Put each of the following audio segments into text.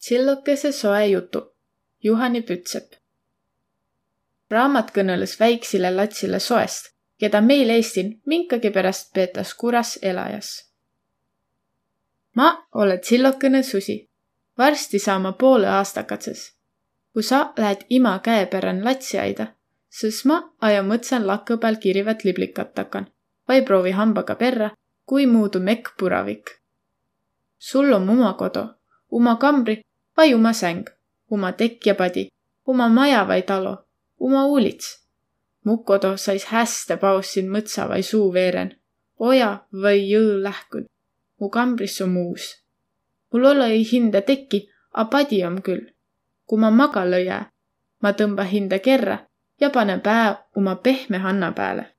Tsillukese soe jutu, Juhani Pütsepp. raamat kõneles väiksile latsile soest, keda meil Eestin minkagi pärast peetas kuras elajas. ma olen tsillukene susi, varsti saama poole aastakatses. kui sa lähed ima käepärane latsiaida, siis ma aja mõtsen lakõ peal kirivat liblikat takan vai proovi hambaga perra, kui muudu mekk puravik. sul on oma kodu, oma kambri vai uma säng, uma tekk ja padi, uma maja vai talo, uma uulits. mu kodu sais häste paus siin mõtsa vai suu veeren, oja või jõõ lähkud. mu kambris on muus. mul ole ei hinda tekki, a padi on küll. kui ma magala jää, ma tõmba hinda kerra ja panen pää oma pehme hanna peale.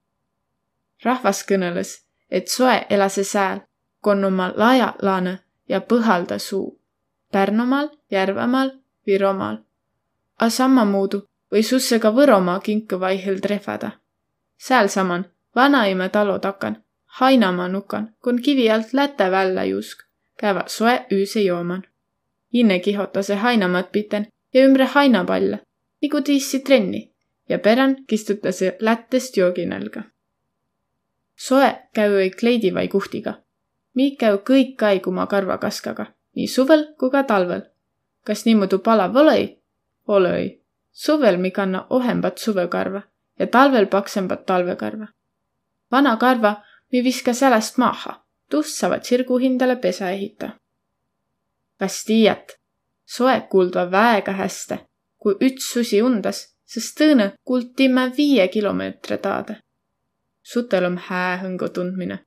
rahvas kõneles, et soe elase sääl, kon oma lajalaane ja põhalda suu Pärnumaal, Järvamaal, Viromaal. A sammamuudu või susse ka Võromaa kinku vaihel trehvada. säälsaman vanaima talo takan, Hainamaa nukan, kun kivi alt lätä välja jusk, käva soe üüse jooman. Inne kihotase Hainamaad piten ja ümbre Hainapalle, nagu tiissi trenni ja perän kistutase lättest jooginälga. soe käü ei kleidi vai kuhtiga. mi käü kõik kaiguma karvakaskaga nii suvel kui ka talvel. Kas niimoodi palav olõi? olõi. suvel mi kanna ohembat suvekarva ja talvel paksembat talvekarva. vana karva mi viska säläst maaha, tuust saavad sirgu hindale pesa ehita. kas tiiät? soe kuuldva väega häste, kui üts susi undas, sest tõõnõ kuld timme viie kilomeetri taade. sutel om hää hõngu tundmine,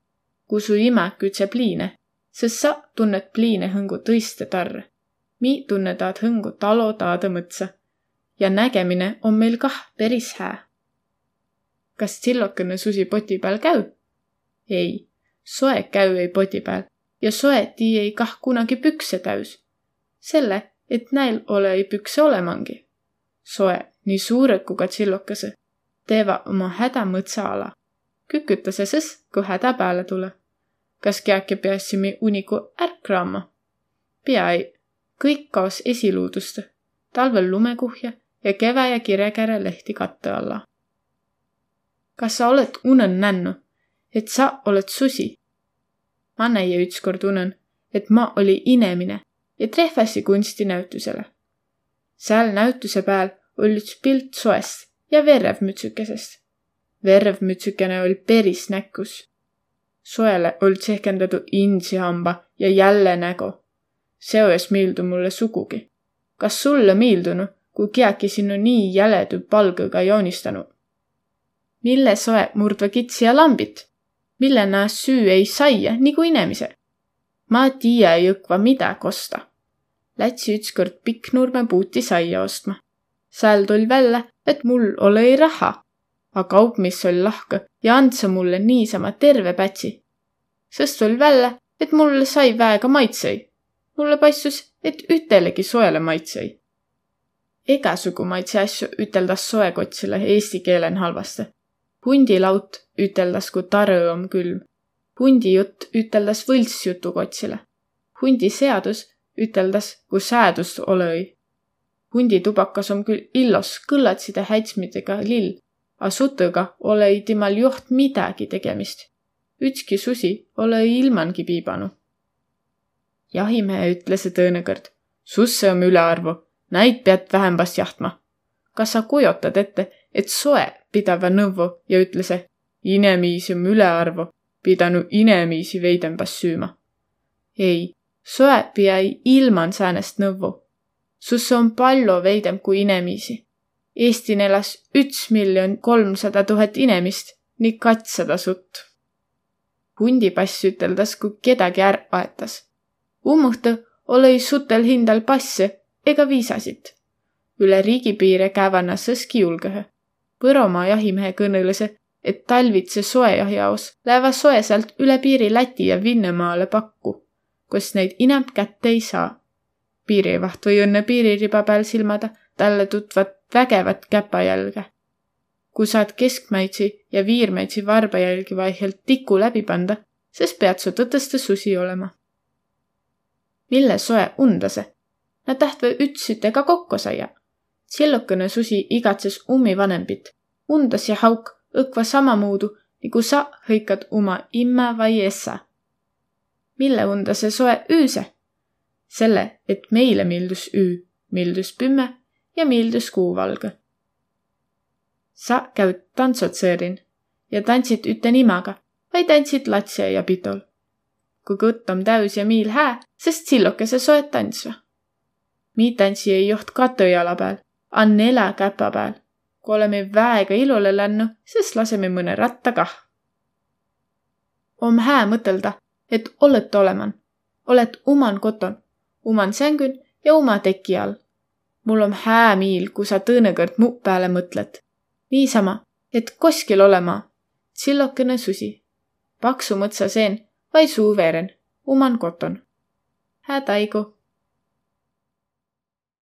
kui su imäk ütseb liine sest sa tunned pliine hõngu tõiste tarre. Mi tunnetad hõngu talo taade mõtsa. ja nägemine on meil kah päris hää. kas tsillokene susi poti peal käü? ei, soe käü ei poti peal ja soe tii ei kah kunagi pükse täüs. selle, et näil ole ei pükse olemangi. soe, nii suured kui ka tsillokese, teeva oma häda mõtsa ala. kükütase sõs, kui häda peale tuleb kas kiäki piäsimi uniku ärkraama? pea ei, kõik kaos esiluudust, talvel lumekuhja ja kevä ja kirekäre lehti katte alla. kas sa oled unen nännu, et sa oled susi? ma näie ükskord unen, et ma oli inemine ja trehvasi kunstinäütusele. seal näütuse peal oli üks pilt soest ja verevmütsükesest. verevmütsükene oli päris näkkus soele old sehkendadu insihamba ja jälle nägo. See ojas meeldu mulle sugugi. kas sulle meeldunu, kui kiäki sinu nii jäledu palgõga joonistanu? mille soe murdva kitsi ja lambit? mille naa süü ei saia nagu inemise? ma tiiä jõkva midagi osta. Lätsi ükskord Pikknurme puuti saia ostma. seal tuli välja, et mul ole raha a kaupmees oli lahke ja andsa mulle niisama terve pätsi. sest oli välja, et mulle sai väega maitsei. Mulle paistus, et ütelegi soele maitsei. igasugu maitse asju üteldas soekotsile eesti keelen halvasti. hundilaut üteldas, kui tarõ on külm. hundijutt üteldas võltsjutukotsile. hundiseadus üteldas, kui säädust olõi. hunditubakas on küll illos kõllatside häitsmidega lill a sutõga olõ-i timal joht midägi tegemist. ütski susi olõ-i ilmangi piibanu. Jahimehe ütles tõõnõkõrd. Susse om ülearvu, näid pead vähembast jahtma. kas sa kujotad ette, et soe pidava nõvvu ja ütlese, inemiisi om ülearvu, pidanu inemiisi veidembas süümä. ei, soe pia-i ilman säänest nõvvu. Susse on palju veidem kui inemiisi Eestin elas üts miljon kolmsada tuhat inemist ning katssada sutt. hundipass üteldas, kui kedagi är aetas. Ummuhtõ olõ-i sutel hindal passe ega viisasit. üle riigipiire kävana sõski julgõhe. Võromaa jahimehe kõnõlõse, et talvitse soejahi jaos läheva soe sealt üle piiri Läti ja Vinnemaale pakku, kus neid inämp kätte ei saa. piirivaht või õnne piiririba peal silmada talle tutvat vägevat käpajälge. kui saad keskmäitsi ja viirmäitsi varbajälgi vaihelt tiku läbi panda, siis pead sa tõtõste susi olema. Mille soe undase? nad tähtva ütsytega kokku saia. sillukene susi igatses ummi vanembit, undas ja hauk õkva samamuudu, nagu sa hõikad oma imme vai essa. mille unda see soe üüse? selle, et meile meeldus üü, meeldus pümme ja meeldus kuuvalge. sa käid tantsutsõõrin ja tantsid üte nimaga, vai tantsid latsia ja pitol. Kui kõtt om täüs ja miil hää, sest sillukese soet tantsva. mi tantsi ei joht katujala peal, a nelja käpa peal. kui oleme väega ilule lännu, siis laseme mõne ratta kah. om hää mõtelda, et olete oleman, oled uman koton, uman sängün ja uma teki all. mul om hää miil, kui sa tõõnekõrd mu peale mõtled. niisama, et koskil olema sillokene susi, paksu mõtsaseen vai suuveren, uman koton. hää taigu